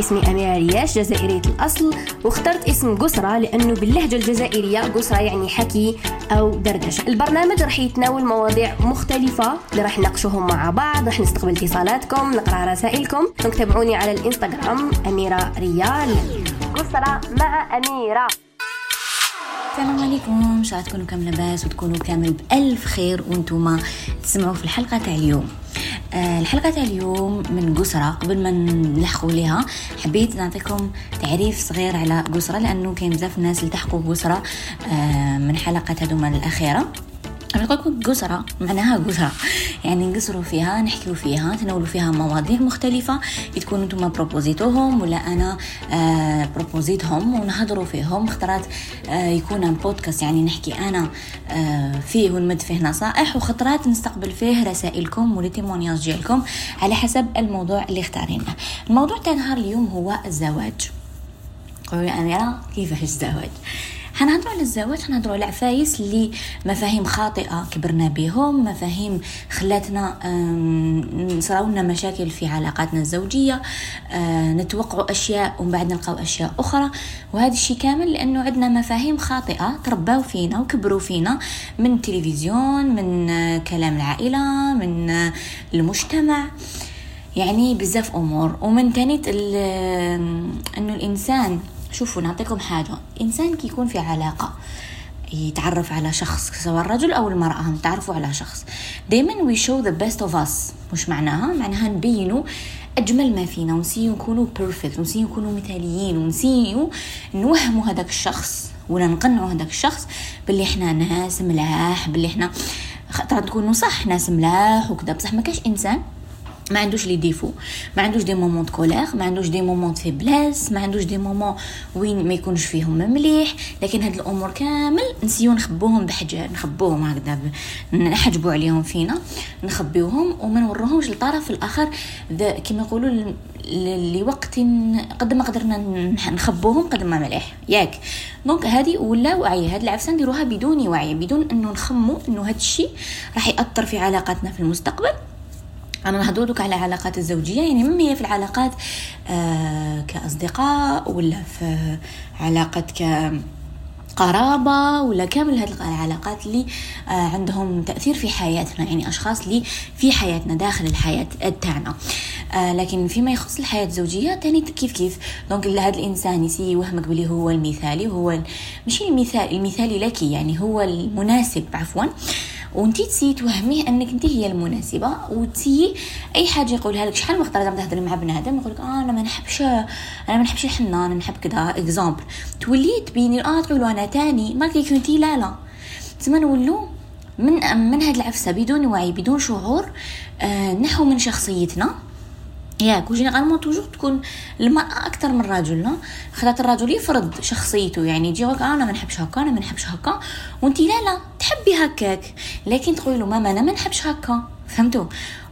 اسمي أميرة رياش جزائرية الأصل واخترت اسم قسرة لأنه باللهجة الجزائرية قسرة يعني حكي أو دردشة. البرنامج راح يتناول مواضيع مختلفة اللي راح نناقشوهم مع بعض راح نستقبل اتصالاتكم نقرأ رسائلكم. تابعوني على الإنستغرام أميرة ريال قسرة مع أميرة. السلام عليكم. ان شاء الله تكونوا كامل لاباس وتكونوا كامل بألف خير وأنتم تسمعوا في الحلقة تاع اليوم. الحلقة تاع اليوم من قسرة. قبل ما نلحقوا ليها حبيت نعطيكم تعريف صغير على قسرة لأنه كاين بزاف ناس التحقوا بقسرة آه من حلقه هذوما الأخيرة. نقولكم قسرة معناها قسرة يعني نقصروا فيها نحكيو فيها تناولوا فيها مواضيع مختلفة تكونوا نتوما بروبوزيتوهم ولا أنا آه بروبوزيتهم ونهضروا فيهم. خطرات آه يكون بودكاست يعني نحكي أنا آه فيه ونمد فيه نصائح وخطرات نستقبل فيه رسائلكم ولتيمونياج ديالكم على حسب الموضوع اللي اختارينه. الموضوع تاع نهار اليوم هو الزواج. قولوا أميرة كيفاش الزواج؟ حنهضروا على الزواج حنهضروا على عفايس اللي مفاهيم خاطئة كبرنا بهم مفاهيم خلاتنا نصراونا مشاكل في علاقاتنا الزوجية آه، نتوقعوا أشياء ومن بعد نلقاو أشياء أخرى. وهذا الشيء كامل لأنه عندنا مفاهيم خاطئة ترباو فينا وكبروا فينا من التلفزيون من آه، كلام العائلة من آه، المجتمع. يعني بزاف أمور. ومن تاني إنه الإنسان شوفوا نعطيكم حاجة. إنسان كي يكون في علاقة يتعرف على شخص سواء الرجل أو المرأة تعرفوا على شخص. دايما we show the best of us. مش معناها؟ معناها نبينوا أجمل ما فينا ونسيو نكونوا parfaites ونسيو نكونوا مثاليين ونسيو نوهموا هذاك الشخص ولا نقنعوا هذاك الشخص باللي إحنا ناس ملاح باللي إحنا خاطر تكونوا صح ناس ملاح وكذا. بصح ما كاش إنسان ما عندوش les défauts ما عندوش des moments de colère ما عندوش des moments de faiblesse ما عندوش des moments وين ما يكونش فيهم مليح. لكن هاد الأمور كامل نسيو نخبوهم بحجر نخبوهم هكذا نحجبوا عليهم فينا نخبيوهم وما نوروهمش للطرف الآخر. كما يقولوا لوقت قد ما قدرنا نخبوهم قد ما مليح. ياك. دونك هذه ولا وعي. هاد العفسه نديروها بدون وعي بدون إنه نخمو إنه هاد الشيء راح يأثر في علاقاتنا في المستقبل. أنا نهضر على العلاقات الزوجية يعني ما هي في العلاقات آه كأصدقاء ولا في علاقة ك قرابة ولا كامل هذه العلاقات اللي آه عندهم تأثير في حياتنا يعني أشخاص اللي في حياتنا داخل الحياة تاعنا آه لكن فيما يخص الحياة الزوجية تاني كيف كيف؟ donc هذا الإنسان يسي يوهمك بلي هو المثالي هو ماشي المثال المثالي لك يعني هو المناسب عفوا. آه وانتي تessayer توهميه انك انت هي المناسبة وتessayer أي حاجة يقولها لك. شحال وقت لازم تهضري مع بنادم يقول لك آه أنا ما نحبش أنا ما نحبش الحنان نحب كذا. exemple تولي تبيني آه تقولوا أنا تاني. ما كنتي لا لا. تسمى نولو من من هاد العفسة بدون وعي بدون شعور آه نحو من شخصيتنا. ياك و généralement toujours تكون المرأة أكثر من الرجل لا؟ خاطر الرجل يفرض شخصيته يعني يجي يقولك أنا ما نحبش هكا أنا ما نحبش هكا وانت لا لا تحبي هكاك لكن تقولي له ماما أنا ما نحبش هكا فهمتوا؟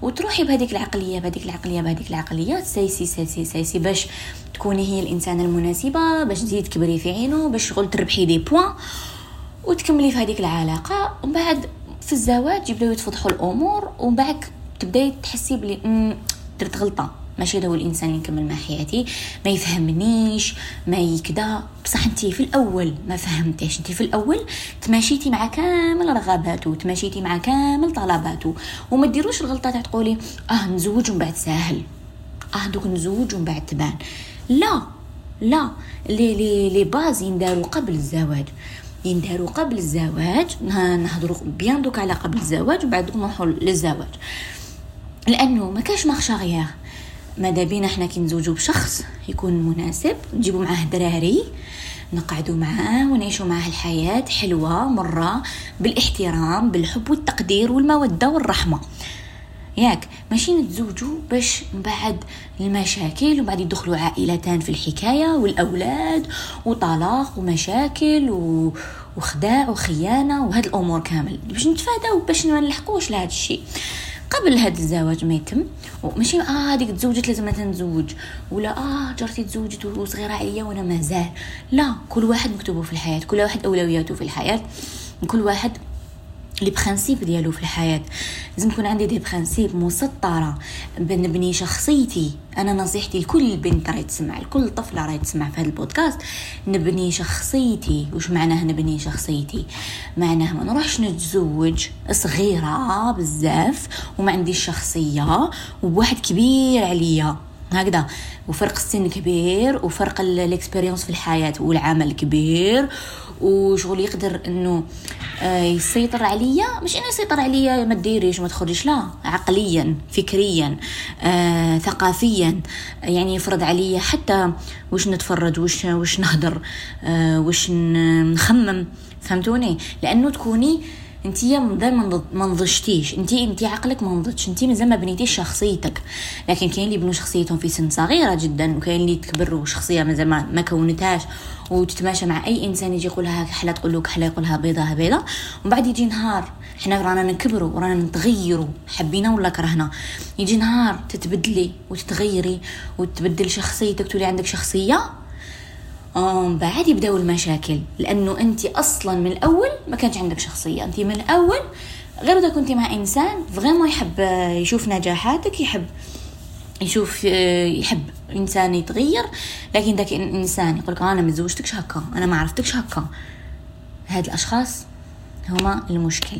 وتروحي بهذيك العقلية بهذيك العقلية بهذيك العقلية سايسي سايسي سايسي باش تكوني هي الإنسانة المناسبة باش تزيد تكبري في عينه باش شغل تربحي دي بوان وتكملي في هذيك العلاقة. ومن بعد في الزواج يبداو يتفضحوا الأمور ومن بعد تبداي تحسي بلي درت غلطه ماشي هذا هو الإنسان نكمل مع حياتي. ما يفهمنيش ما يكدا بصح أنت في الأول ما فهمتيش. أنت في الأول تماشيتي مع كامل رغباته تماشيتي مع كامل طلباته. وما ديروش الغلطة تاع تقولي آه نزوج ومن بعد ساهل. آه دوك نزوج ومن بعد تبان. لا لا. les les les bases ينداروا قبل الزواج. ينداروا قبل الزواج نهضروا bien دوك على قبل الزواج وبعد نروحوا للزواج. لأنه ما كاش marche غير ماذا بينا إحنا كي نزوجو بشخص يكون مناسب نجيبو معاه دراري نقعدوا معاه ونعيشوا معاه الحياة حلوة مرة بالاحترام بالحب والتقدير والمودة والرحمة. ياك ماشي نتزوجوا باش من بعد المشاكل وبعد يدخلوا عائلتان في الحكاية والأولاد وطلاق ومشاكل و... وخداع وخيانة وهاد الأمور كامل. باش نتفاداو باش ما نلحقوش لهذا الشيء. قبل هذا الزواج ما يتم. وماشي آه هذيك تزوجت لازم نتزوج ولا آه جارتي تزوجت وصغيرة عليا وأنا مازال. لا كل واحد مكتوبه في الحياة كل واحد أولوياته في الحياة. كل واحد les principes ديالو في الحياة. لازم يكون عندي des principes مسطرة بنبني شخصيتي. أنا نصيحتي لكل بنت راهي تسمع لكل طفلة راهي تسمع في هذا البودكاست. نبني شخصيتي. وش معناه نبني شخصيتي؟ معناه ما نروحش نتزوج صغيرة بزاف وما عنديش شخصية وواحد كبير عليا. هكذا. وفرق السن كبير وفرق الاكسبيريونس في الحياة والعمل كبير وشغل يقدر إنه آه، يسيطر عليا. مش إنه يسيطر عليا ما تديريش ما تخرجش لا. عقليا فكريا آه، ثقافيا يعني يفرض عليا حتى وش نتفرج وش وش نهدر آه، وش نخمم. فهمتوني؟ لأنه تكوني انت دائما ما نضجتيش. انت انت عقلك ما نضجش. انت مازال ما بنيتيش شخصيتك. لكن كاين اللي يبنوا شخصيتهم في سن صغيرة جدا وكاين اللي تكبروا شخصية مازال ما كونتهاش وتتماشى مع أي إنسان يجي يقولها كحله تقول له كحله يقولها بيضة بيضة. ومن بعد يجي نهار حنا رانا نكبروا ورانا نتغيروا. حبينا ولا كرهنا؟ يجي نهار تتبدلي وتتغيري وتبدل شخصيتك تولي عندك شخصية آم بعد يبداو المشاكل لأنه أنت أصلا من الأول ما كانش عندك شخصية. أنت من الأول غير إذا كنتي مع إنسان vraiment يحب يشوف نجاحاتك يحب يشوف يحب إنسان يتغير. لكن ذاك الانسان يقول أنا ما تزوجتكش هكا أنا ما عرفتكش هكا هاد الأشخاص هما المشكل.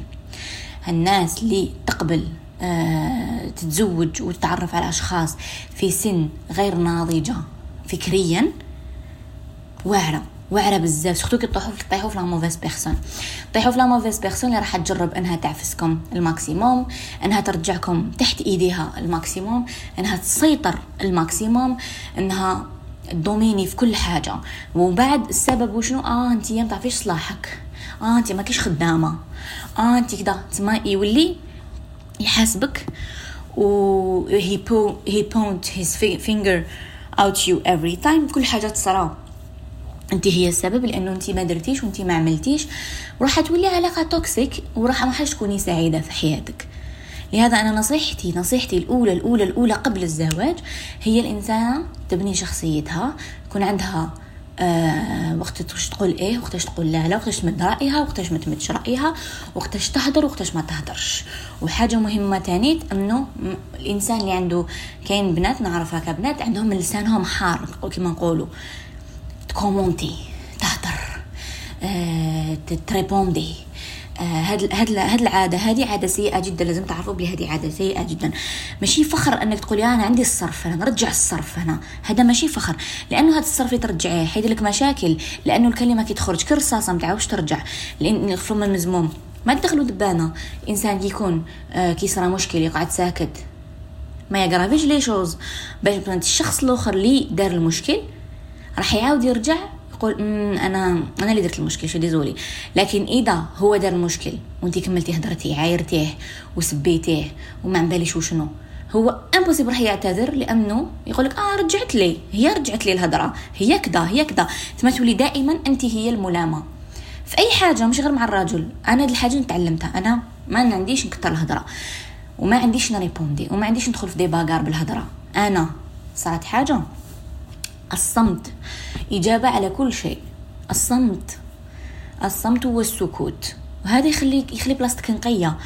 الناس اللي تقبل آه تتزوج وتتعرف على أشخاص في سن غير ناضجة فكريا واعرة واعرة بزاف surtout كي طيحوا طيحوا في la mauvaise personne. طيحوا في la mauvaise personne اللي راح تجرب إنها تعفسكم au maximum إنها ترجعكم تحت إيديها au maximum إنها تسيطر au maximum إنها dominer في كل حاجة. وبعد السبب وشنو؟ آه انت ما تعرفيش صلاحك. آه انت ما كيش خدامة. آه انت كذا تما يولي يحاسبك و he, po he point his finger at you every time. كل حاجة تصرا أنت هي السبب لأنه أنت ما درتيش وأنت ما عملتيش وراح تولي علاقة توكسيك وراح ما تكوني سعيدة في حياتك. لهذا أنا نصيحتي نصيحتي الأولى الأولى الأولى قبل الزواج هي الإنسانة تبني شخصيتها يكون عندها آه وقتاش تقول إيه وقتاش تقول لا لا وقتاش تمد رأيها وقتاش ما تمدش رأيها وقتاش تهدر وقتاش ما تهدرش. وحاجة مهمة تانية إنه الإنسان اللي عنده كاين بنات نعرفها كبنات عندهم لسانهم حار كما نقولوا. تكومونتي تهدر أه تريبوندي. هاد هاد هاد العادة هذه عادة سيئة جدا لازم تعرفوا بلي هذه عادة سيئة جدا. ماشي فخر أنك تقولي أنا عندي الصرف أنا نرجع الصرف هنا. هذا ماشي فخر لأنه هذا الصرف اللي ترجعيه حيد لك مشاكل لأنه الكلمة كي تخرج كرصاصة ما تعاودش ترجع. لأن الفم المزموم ما تدخلوا دبانة. إنسان يكون آه كي صرا مشكل يقعد ساكت ما ي graviش les choses. باش الشخص الآخر اللي دار المشكل راح يعاود يرجع يقول أنا أنا اللي درت المشكل je suis désolé لكن إذا هو دار المشكل وانت كملتي هضرتي عايرتيه وسبيتيه وما عم باليش وشنو هو impossible راح يعتذر لأنه يقول لك آه رجعت لي هي رجعت لي الهضره هي كذا هي كذا. ثم تولي دائما أنت هي الملامة. في أي حاجة مش غير مع الرجل. أنا هذه الحاجة نتعلمتها أنا ما عنديش نكثر الهضره وما عنديش نريبوندي وما عنديش ندخل في دي باغار بالهضره أنا صارت حاجة؟ الصمت إجابة على كل شيء. الصمت الصمت هو السكوت. وهذا يخليك يخلي بلاصتك نقية.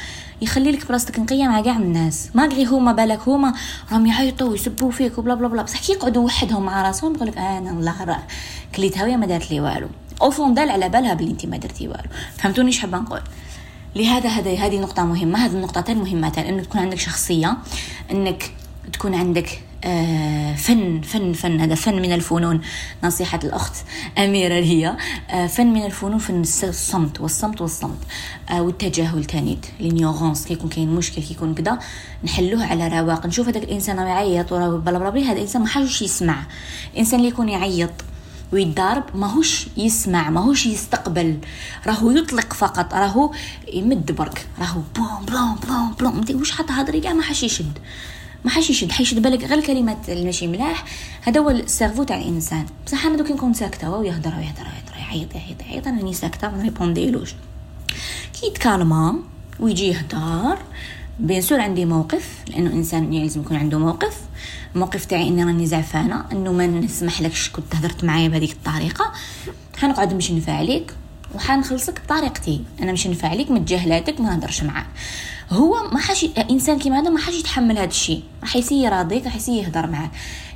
يخلي لك بلاصتك نقية مع كاع الناس. ما غير هما بالك هما راهم يعيطوا ويسبوا فيك وبلا بلا بلا. بصح كي يقعدوا وحدهم مع راسهم يقول لك أنا الله راه. كليتها ويا ما دارت لي والو. au fond d'elle على بالها بلي انت ما درتي والو. فهمتوني اش حابة نقول؟ لهذا هذا هذه نقطة مهمة. هذه النقطتين مهمتان انك تكون عندك شخصية إنك تكون عندك فن فن فن هذا فن من الفنون نصيحة الأخت أميرة هي. آه، فن من الفنون فن الصمت والصمت والصمت. آه، والتجاهل تانيت l'ignorance كيكون كاين مشكل كيكون كذا نحلوه على رواق. نشوف هذاك الإنسان يعيط وراه بلا بلا هذا الإنسان ما حاجوش يسمع. الإنسان اللي يكون يعيط ويتضارب ماهوش يسمع ماهوش يستقبل. راهو يطلق فقط راهو يمد برك. راهو بوم بلوم بلوم بلوم واش حتى هضري كاع ما حاش يشد. ما حاش يشد حيشد بالك غير الكلمات اللي ماشي ملاح. هذا هو ال cerveau تاع الإنسان. بصح أنا دوك نكون ساكتة وهو يهضر ويهضر ويهضر يعيط يعيط يعيط. أنا راني ساكتة ما ن répondيلوش كي ي calmer ويجي يهضر bien sûr عندي موقف لأنه إنسان يعني لازم يكون عنده موقف. الموقف تاعي إني راني زعفانة إنه ما نسمح لكش كنت هضرت معايا بهذيك الطريقة. حنقعد نمشي نفعليك. وحنخلصك بطريقتي. أنا مش نفع عليك متجاهلاتك ما نهضرش معاك. هو ما حاش إنسان كيما هذا ما حاش يتحمل هذا الشيء. راح يسي يراضيك راح يسي يهضر معاك.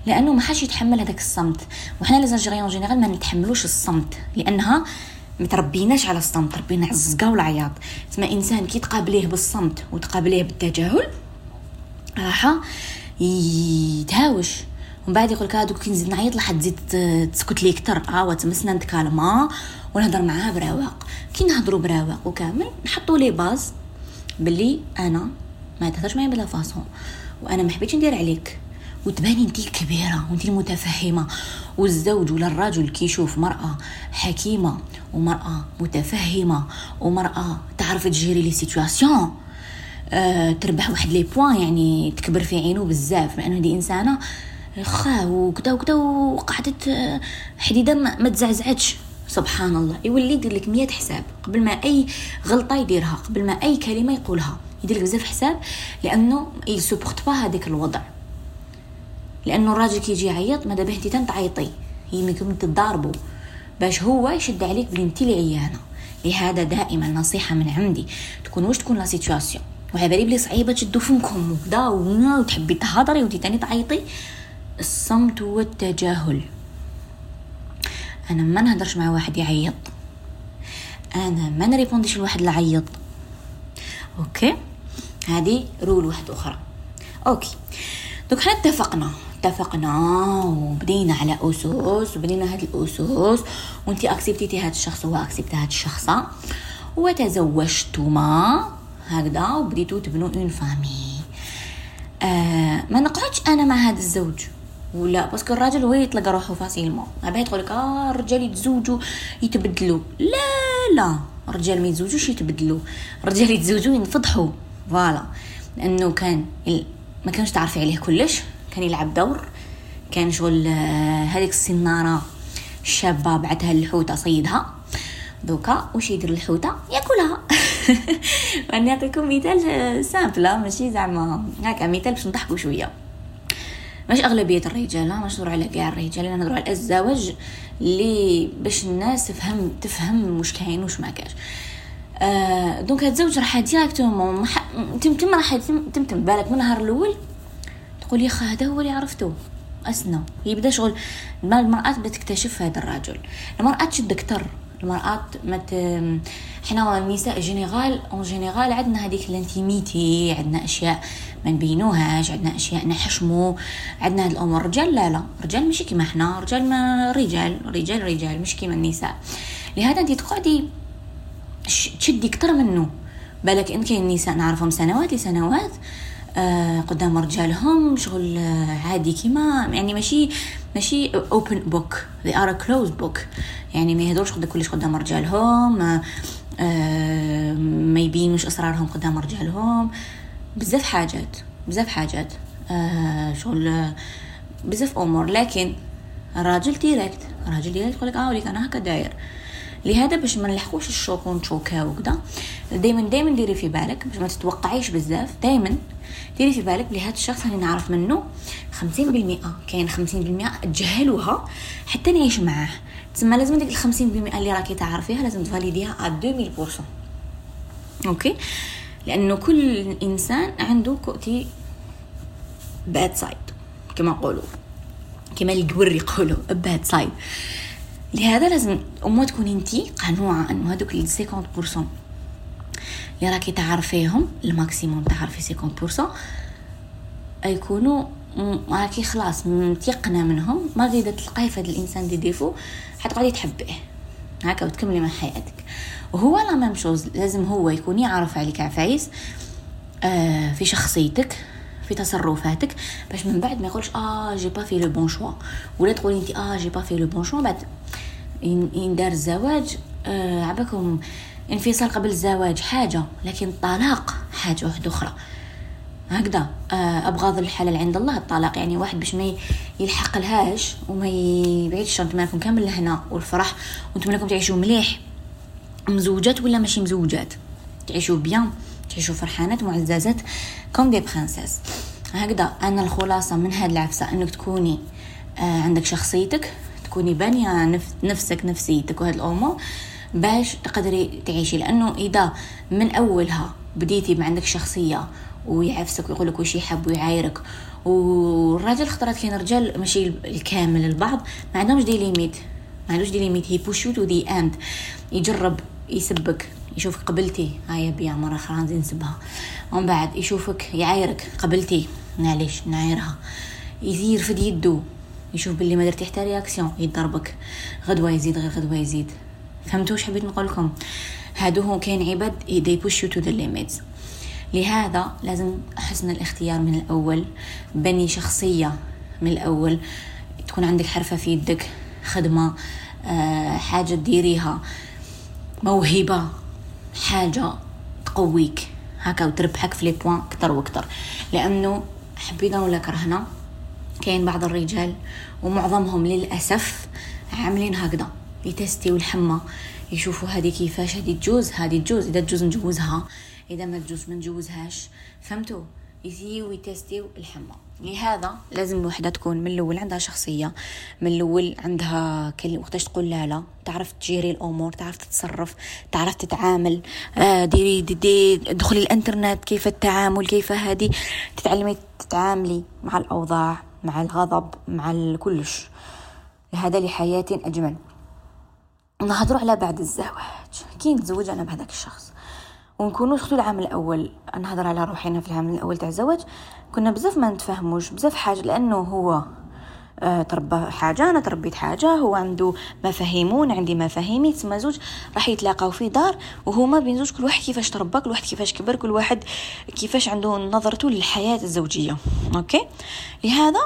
لأنه ما حاش يتحمل هذاك الصمت. وحنا les Algériens général ما نتحملوش الصمت. لأنها ما تربيناش على الصمت تربينا على الزقا والعياط. تسمى إنسان كي تقابليه بالصمت وتقابليه بالتجاهل راح يتهاوش. ومن بعد يقول لك هذوك كي نزيد نعيط لحد تزيد تسكت لي أكثر. آه تمسنا نتكالما. ونهضر معاها برواق كي نهضروا برواق وكامل نحطوا les bases باللي أنا ما تهضرش معايا بلا façon. وأنا ما حبيتش ندير عليك. وتباني انت الكبيرة وانت المتفهمة. والزوج ولا الرجل كي يشوف مرأة حكيمة ومرأة متفهمة ومرأة تعرف تجيري les situations أه تربح واحد les points يعني تكبر في عينه بزاف. لأنه دي إنسانة هكا وكدا وكدا وقعدت آه، حديدة ما تزعزعتش. سبحان الله. يولي يدير لك 100 حساب قبل ما أي غلطة يديرها قبل ما أي كلمة يقولها. يدير لك بزاف حساب لأنه يsupporte pas هذاك الوضع. لأنه الراجل كي يجي يعيط ماذا به أنت تنعيطي يمكن تضاربوا باش هو يشد عليك بلي انت اللي عيانه لهذا دائما نصيحة من عندي. تكون واش تكون la situation وعلى بالي بلي صعيبة تشدوا فمكم. وكذا وتحبي تهضري وانت تاني تعيطي. الصمت والتجاهل. أنا ما نهدرش مع واحد يعيط. أنا ما نrépondيش لواحد اللي عيط okay؟ هذه rule واحدة أخرى. okay. دوك حنا اتفقنا. اتفقنا وبدينا على أسس وبدينا هاد الأسس وانت acceptيتي هاد الشخص وهو accepté هاد الشخصه وتزوجتما هكذا وبديتو تبنوا une famille آه ما نقعدش أنا مع هذا الزوج. ولا parce que الراجل هو يتلقى روحو facilement بعد تقول لك آه الرجال يتزوجوا يتبدلوا. لا لا. الرجال ما يتزوجوش يتبدلوا. الرجال يتزوجوا ينفضحوا. voilà. لأنه كان ما كانش تعرفي عليه كلش. كان يلعب دور. كان شغل آه، هذيك السنارة الشابه بعتها للحوته صيدها. donc واش يدير الحوتة؟ ياكلها. راني نعطيكم مثال simple ماشي؟ زعما هكا مثال باش نضحكوا شوية. مش أغلبية الرجال مش نهضر على كاع الرجال أنا نهضر على الزواج اللي باش الناس تفهم تفهم واش كاين واش ما كاش. آه donc هاد الزوج راح directement تم تم راح تم تم بالك من النهار الأول تقول يا خا هذا هو اللي عرفته. اسنا يبدا شغل. المرأة بدها تكتشف هذا الرجل. المرأة تشد كتر المرأة ما حنا النساء général en général عندنا هذيك ال intimité عندنا أشياء ما نبينوهاش عندنا أشياء نحشمو عندنا هاد الأمور. رجال لا لا. رجال ماشي كيما حنا رجال ما رجال رجال رجال مش كيما النساء. لهذا انت تقعدي تشدي كتر منه بالك إن كاين نساء نعرفهم سنوات لسنوات آه قدام رجالهم شغل آه عادي كيما. يعني ماشي ماشي open book they a closed book. يعني ما يهدروش قد كلش قدام رجالهم آه آه ما يبينوش أسرارهم قدام رجالهم. بزاف حاجات بزاف حاجات. آه شغل بزاف أمور. لكن الراجل direct الراجل direct يقول لك آه وليك أنا هكا داير. لهذا باش ما نلحقوش ال choc ون choqua وكذا دائما دائما ديري في بالك باش ما تتوقعيش بزاف. دائما ديري في بالك بلي هذا الشخص اللي نعرف منه 50% كاين 50% تجهلوها حتى نعيش معاه. تسمى لازم ديك ال 50% اللي راكي تعرفيها لازم ت valideيها ا 2000% okay لأنه كل إنسان عنده côté bad side كما نقولوا كما القور يقولوا bad side لهذا لازم أمو تكون انتي قنوعة أنه هذوك ال 50% اللي راكي تعرفيهم ال maximum تعرفي 50% يكونوا راكي خلاص متيقنه منهم. ما غير تلقاي في هذا الإنسان دي ديفو حتقعدي تحبيه. هكا وتكملي مع حياتك. وهو la même chose لازم هو يكون يعرف عليك عفايس آه في شخصيتك في تصرفاتك باش من بعد ما يقولش آه j'ai pas fait le bon choix ولا تقولي انت آه j'ai pas fait le bon choix بعد يندار الزواج آه عباكم انفصال قبل الزواج حاجة لكن الطلاق حاجة واحدة أخرى. هكذا آه، ابغاض الحلال عند الله الطلاق يعني واحد باش ما يلحق لهاش وما يبعدش أنتم راكم كامل لهنا والفرح وأنتم راكم تعيشوا مليح. مزوجات ولا ماشي مزوجات؟ تعيشوا bien تعيشوا فرحانات معززات comme des princesses هكذا أنا الخلاصة من هاد العفسة إنك تكوني آه عندك شخصيتك تكوني بانية نفسك نفسيتك وهاد الأمور باش تقدري تعيشي. لأنه إذا من أولها بديتي ما عندك شخصية ويعفسك ويقول لك وش يحب ويعايرك والراجل اختارت كاين رجال ماشي الكامل البعض ما عندهمش des limites. ما عندوش des limites. he push to the end يجرب يسبك يشوفك قبلتي. هاي بيا مرة نزيد نسبها. ومن بعد يشوفك يعايرك قبلتي. معليش نعايرها. يزيد يرفد يدو يشوف باللي ما درتي حتى réaction. يضربك. غدوة يزيد غير غدوة يزيد. فهمتوا واش حبيت نقول لكم؟ هادو هو كاين عباد they push you to the لهذا لازم حسن الاختيار من الأول. بني شخصية من الأول. تكون عندك حرفة في يدك خدمة آه، حاجة تديريها. موهبة حاجة تقويك. هكا وتربحك في لي بوان أكثر وأكثر لأنه حبينا ولا كرهنا كاين بعض الرجال ومعظمهم للأسف عاملين هكذا يتستيو الحمى يشوفوا هذه كيفاش هذه تجوز هذه تجوز إذا تجوز نجوزها إذا ما تجوز ما نجوزهاش. فهمتوا؟ يزيو يتستيو الحمى. لهذا لازم الوحدة تكون من الأول عندها شخصية من الأول عندها كلمه وقتاش تقول لا لا. تعرف تجيري الأمور تعرف تتصرف تعرف تتعامل. آه ديري دي, دي دخلي الإنترنت كيف التعامل كيف هذه تتعلمي تتعاملي مع الأوضاع مع الغضب مع كلش. لهذا لحياة أجمل. نهضروا على بعد الزواج. كي نتزوج أنا بهذاك الشخص؟ ونكونوا شفتوا العام الأول نهضر على روحي في العام الأول تاع الزواج. كنا بزاف ما نتفاهموش بزاف حاجة لأنه هو آه تربى حاجة أنا تربيت حاجة هو عنده مفاهيمون عندي مفاهيمي تسمى زوج راح يتلاقاو في دار وهما بين زوج كل واحد كيفاش تربى كل واحد كيفاش كبر كل واحد كيفاش عنده نظرته للحياة الزوجية. أوكي؟ لهذا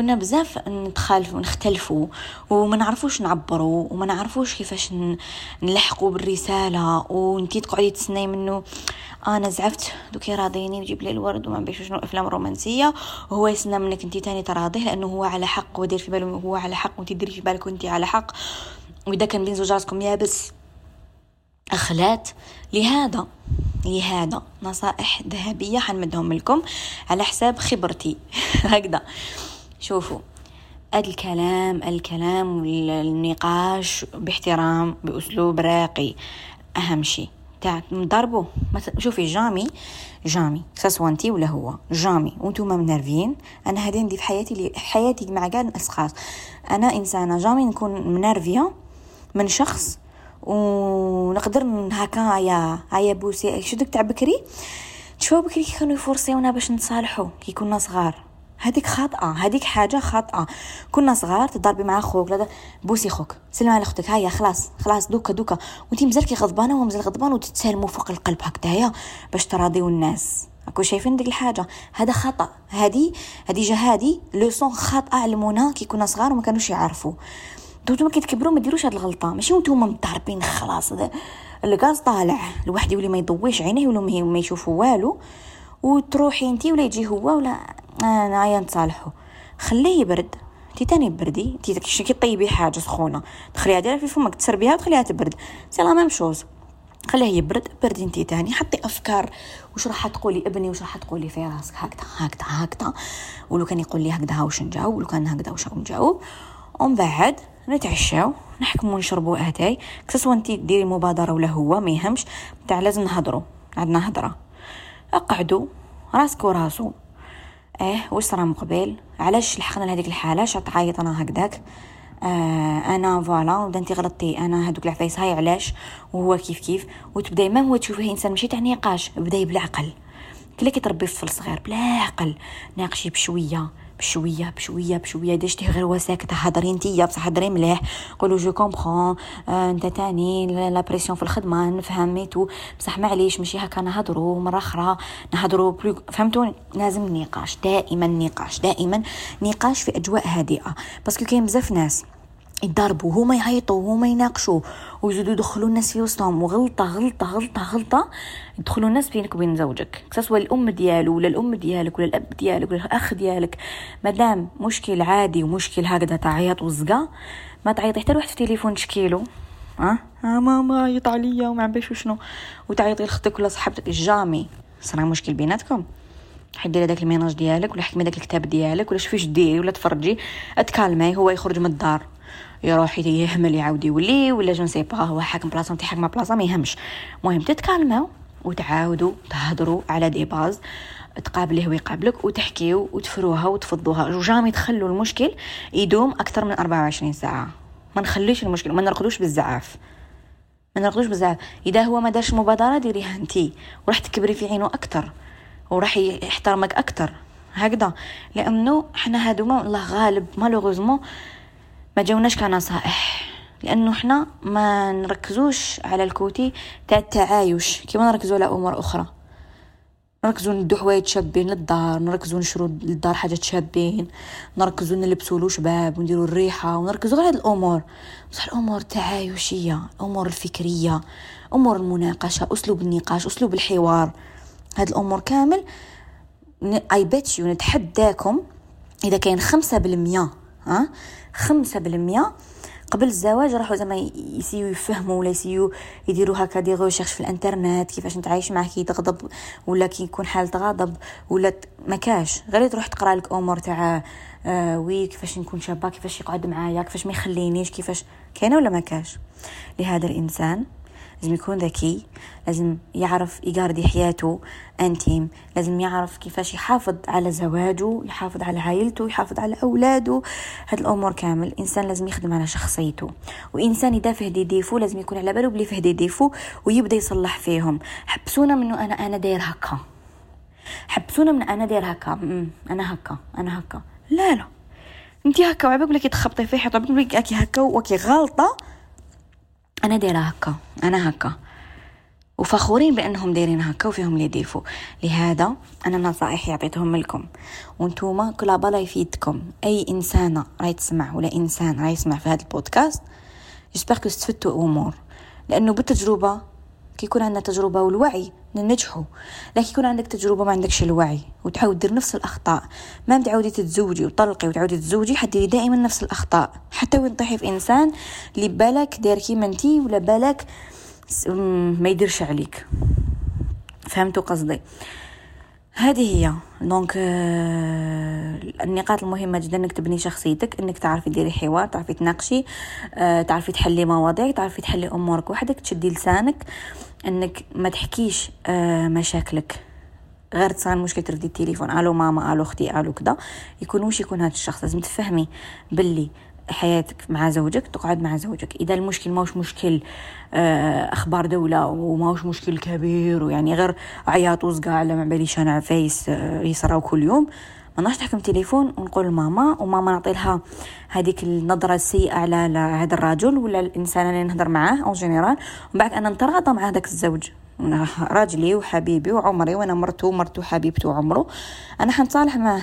كنا بزاف نتخالفوا ونختلفوا وما نعرفوش نعبروا وما نعرفوش كيفاش نلحقوا بالرسالة. وانتي تقعدي تسناي منه أنا زعفت دوكي راضيني يجيب لي الورد وما بيش شنو أفلام رومانسية. وهو يسنى منك انتي تاني تراضيه لأنه هو على حق ودير في باله هو على حق وانتي ديري في بالك وانتي على حق. وإذا كان بين زوجاتكم يابس أخلات لهذا لهذا نصائح ذهبية حنمدهم لكم على حساب خبرتي. هكذا. شوفوا الكلام الكلام والنقاش باحترام بأسلوب راقي. أهم شيء تاع نهضروا شوفي jamais jamais سواء انت ولا هو؟ jamais وانتوما منرفين. أنا هذه عندي في حياتي اللي حياتي مع كاع الأشخاص. أنا إنسانة jamais نكون منرفية من شخص ونقدر هكا يا هيا بوسي. شو تاع بكري؟ تشوفوا بكري كي كانوا يفورسيونا باش نتصالحوا كي كنا صغار. هذيك خاطئة هذيك حاجة خاطئة. كنا صغار تضربي مع خوك لا بوسي خوك سلمي على أختك هيا خلاص خلاص دوكا دوكا. وانتي مزال غضبانة وهو مازال غضبان وتتسالموا فوق القلب هكذايا باش تراضيو الناس. اكو شايفين ديك الحاجة؟ هذا خطأ. هذه هذه جهادي leçon خاطئة علمونا كي كنا صغار وما كانوش يعرفوا نتوما كي تكبروا ما ديروش هاد الغلطة. ماشي نتوما مضاربين خلاص الغاز طالع. الواحد يولي ما يضويش عينيه ولا ما يشوفوا والو. وتروحي انتي ولا يجي هو ولا أنا يا نتصالحوا خليه يبرد. انتي تاني بردي. انتي كي طيبي حاجة سخونة. تخليها ديرها في فمك تسربيها وتخليها تبرد. c'est la même chose. خليه يبرد. بردي انتي تاني. حطي أفكار. وش راح تقولي ابني؟ وش راح تقولي في راسك؟ هكذا هكذا هكذا. ولو كان يقول لي هكذا وش نجاوب ولو كان هكذا وش نجاوب. ومن بعد نتعشاو نحكمو نشربو اتاي كسوا انتي ديري مبادرة ولا هو ما يهمش. تاع لازم نهضرو. عندنا هضرة. اقعدوا راسك وراسو إيه واش صرا من قبل علاش لحقنا لهذيك الحالة؟ اش تعيط أنا هكذاك. آه أنا voilà ودا انت غلطتي. أنا هذوك العفايس هاي علاش؟ وهو كيف كيف؟ وتبداي ما هو تشوفيه إنسان ماشي تاع نقاش. بداي بالعقل كلا كي تربي طفل صغير بلا عقل. ناقشي بشوية. بشوية بشوية بشوية. دشتي غير هو ساكت هضري نتيا بصح هضري مليح. قولوا je comprends آه انت تاني la pression في الخدمة نفهم ميتو بصح معليش ماشي هكا نهضروا مرة أخرى نهضروا فهمتوا لازم نقاش دائما نقاش دائما نقاش في أجواء هادئة. parce que كاين بزاف ناس يهضروا هما يعيطوا هما يناقشوا ويزيدوا يدخلوا الناس في وسطهم وغلطة غلطة غلطة غلطة. يدخلوا الناس بينك وبين زوجك. سواء الأم ديالو ولا الأم ديالك ولا الأب ديالك ولا الأخ ديالك. مادام مشكل عادي ومشكل هكذا تعيط وزقا ما تعيطي. حتى لواحد في التليفون تشكيلو ها؟ أه؟ ماما عيط عليا وما عرفش شنو. وتعيطي لختك ولا صاحبتك jamais صرا مشكل بيناتكم. حدي هذاك ال ménage ديالك ولا حكمي داك الكتاب ديالك ولا شوفي ديري ولا تفرجي. أتكالمي هو يخرج من الدار. يروح يهمل يعاود يولي ولا je ne sais pas هو حاكم بلاصة انت حاكمه بلاصة ما يهمش. المهم تتكالماو وتعاودوا تهضروا على des bases تقابله ويقابلك وتحكيو وتفروها وتفضوها. و jamais تخلوا المشكل يدوم أكثر من 24 ساعة. ما نخليش المشكل ما نرقدوش بالزعاف. ما نرقدوش بزاف إذا هو ما دارش مبادرة ديريها انتي وراح تكبري في عينه أكثر. وراح يحترمك أكثر. هكذا. لأنه حنا هادوما الله غالب malheureusement ما جاوناش كنصائح لأنه حنا ما نركزوش على ال côté تاع التعايش كيما نركزوا على أمور أخرى. نركزوا ندو حوايج شابين للدار نركزوا نشرو للدار حاجات شابين نركزوا نلبسوا له شباب ونديروا الريحة ونركزوا على هاد الأمور. بصح الأمور التعايشيه الأمور الفكرية أمور المناقشة أسلوب النقاش أسلوب الحوار. هاد الأمور كامل اي بيت يو نتحداكم إذا كاين خمسة بالمية ها؟ خمسة بالمية. قبل الزواج راحوا زعما يسيو يفهموا ولا يسيو يديروا هكا des recherches في الانترنت كيفاش نتعايش معاه كي تغضب ولا كي يكون حالة غضب ولا ما كاش. غير تروح تقرا لك أمور تاع آه oui كيفاش نكون شابة كيفاش يقعد معايا كيفاش ما يخلينيش كيفاش كاينة ولا ما كاش. لهذا الإنسان لازم يكون ذكي لازم يعرف يقاردي حياته intime لازم يعرف كيفاش يحافظ على زواجه يحافظ على عائلته يحافظ على أولاده. هاد الأمور كامل الإنسان لازم يخدم على شخصيته. وإنسان إذا فيه دي ديفو لازم يكون على باله بلي فيه دي ديفو ويبدأ يصلح فيهم. حبسونا منه أنا أنا داير هكا. حبسونا من أنا داير هكا. أنا هكا أنا هكا. لا لا. انت هكا وعبالك تخبطي في حيط وعبالك بلي هكا وكي غلطة. أنا دايرة هكا أنا هكا. وفخورين بأنهم دايرين هكا وفيهم les défauts لهذا أنا نصائح عطيتهم لكم. وانتوما كل بلا يفيدكم. أي انسانه راهي تسمع ولا إنسان راهي يسمع في هذا البودكاست j'espère que استفدتوا امور لأنه بالتجربة كي يكون عندنا تجربة والوعي ننجحوا. لكن يكون عندك تجربة ما عندكش الوعي وتعاود دير نفس الأخطاء. ما تعاودي تتزوجي وطلقي وتعاودي تتزوجي حديري دائما نفس الأخطاء. حتى وين طيحي في إنسان اللي بالك داير كيما انتي ولا بالك ما يديرش عليك. فهمتوا قصدي؟ هذه هي. دونك آه النقاط المهمة جدا إنك تبني شخصيتك إنك تعرفي ديري حوار تعرفي تناقشي آه تعرفي تحلي مواضيع تعرفي تحلي أمورك وحدك تشدي لسانك. إنك ما تحكيش آه مشاكلك. غير تصير مشكل تردي التليفون ألو ماما ألو أختي ألو كذا يكون وش يكون هذا الشخص؟ لازم تفهمي باللي حياتك مع زوجك تقعد مع زوجك. إذا المشكل ماهوش مشكل آه، أخبار دولة وماهوش مشكل كبير ويعني غير عياط وصقع على ما باليش أنا عفايس آه، يصراو كل يوم ما نروحش نحكم تليفون ونقول لماما وماما نعطي لها هذيك النظرة السيئة على هذا الرجل ولا الإنسان اللي نهضر معاه أو جينيرال ومن بعد أنا نتراضى مع هذاك الزوج. راجلي وحبيبي وعمري وأنا مرته ومرته وحبيبته وعمره أنا حنتصالح معاه.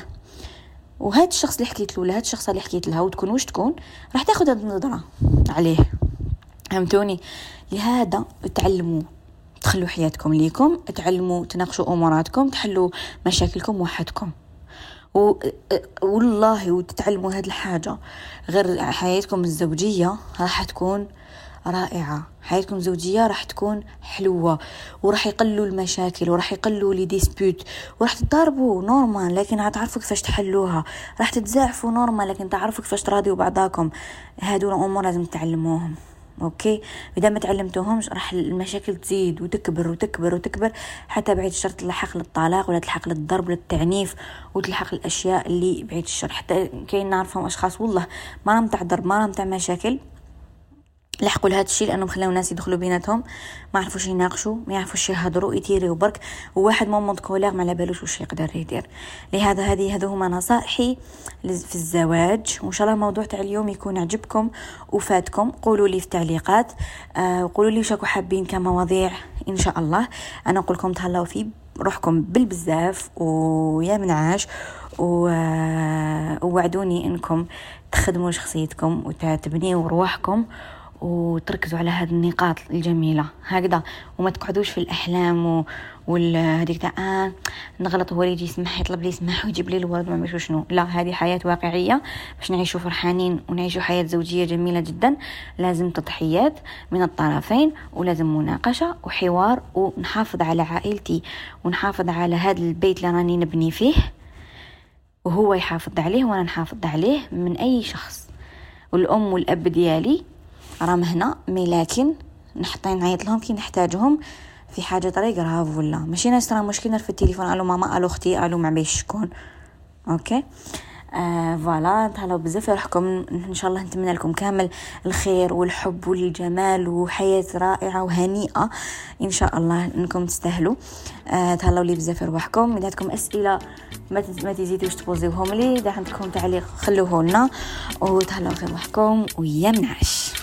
وهاد الشخص اللي حكيت له ولا هاد الشخص اللي حكيت لها وتكون وش تكون؟ راح تاخذ هاد النظرة عليه. فهمتوني؟ لهذا تعلموا تخلوا حياتكم ليكم تعلموا تناقشوا أموراتكم تحلوا مشاكلكم وحدكم. و... والله وتتعلموا هاد الحاجة. غير حياتكم الزوجية راح تكون رائعة. حياتكم الزوجية راح تكون حلوة وراح يقلوا المشاكل وراح يقلوا les disputes وراح تضاربوا normal لكن تعرفوا كيفاش تحلوها. راح تتزاعفوا normal لكن تعرفوا كيفاش تراضيوا بعضاكم. هادو الأمور لازم تتعلموهم. OK؟ إذا ما تعلمتوهمش راح المشاكل تزيد وتكبر وتكبر وتكبر حتى بعيد الشر تلحق للطلاق ولا تلحق للضرب ولا التعنيف وتلحق الأشياء اللي بعيد الشر. حتى كاين نعرفهم أشخاص والله ما راهم تاع ضرب ما راهم تاع مشاكل. لحقوا لهذا الشيء لأنهم خلاو الناس يدخلوا بيناتهم. ما عرفوش يناقشوا ما يعرفوش يهضروا يتيريو برك. وواحد moment colère ما على بالوش واش يقدر يدير. لهذا هذه هذو هما نصائحي في الزواج. وإن شاء الله الموضوع تاع اليوم يكون عجبكم وفاتكم قولوا لي في التعليقات. آه وقولوا لي واش حابين كمواضيع. إن شاء الله. أنا نقول لكم تهلاو في روحكم بالبزاف. ويا منعاش. آه، ووعدوني إنكم تخدموا شخصيتكم وتبنيوا رواحكم وتركزوا على هذه النقاط الجميلة. هكذا. وما تقعدوش في الأحلام و... والهذيك تاع آه نغلط هو يجي يسمح يطلب لي يسمح ويجيب لي الورد ما شنو لا هذه حياة واقعية باش نعيشوا فرحانين ونعيشوا حياة زوجية جميلة جدا. لازم تضحيات من الطرفين ولازم مناقشة وحوار ونحافظ على عائلتي ونحافظ على هذا البيت اللي راني نبني فيه. وهو يحافظ عليه وأنا نحافظ عليه من أي شخص. والأم والأب ديالي راهم هنا mais لكن نحطي نعيط لهم كي نحتاجهم في حاجة très grave ولا. ماشي ناس راه مشكل في التليفون ألو ماما ألو أختي ألو ما شكون. OK؟ آه voilà تهلاو بزاف روحكم إن شاء الله نتمنى لكم كامل الخير والحب والجمال وحياة رائعة وهنيئة. إن شاء الله إنكم تستاهلوا. آه تهلاو لي بزاف روحكم إذا عندكم أسئلة ما ما تزيدوش تبوزيوهم لي إذا عندكم تعليق خلوه لنا وتهلاو في روحكم ويا منعش.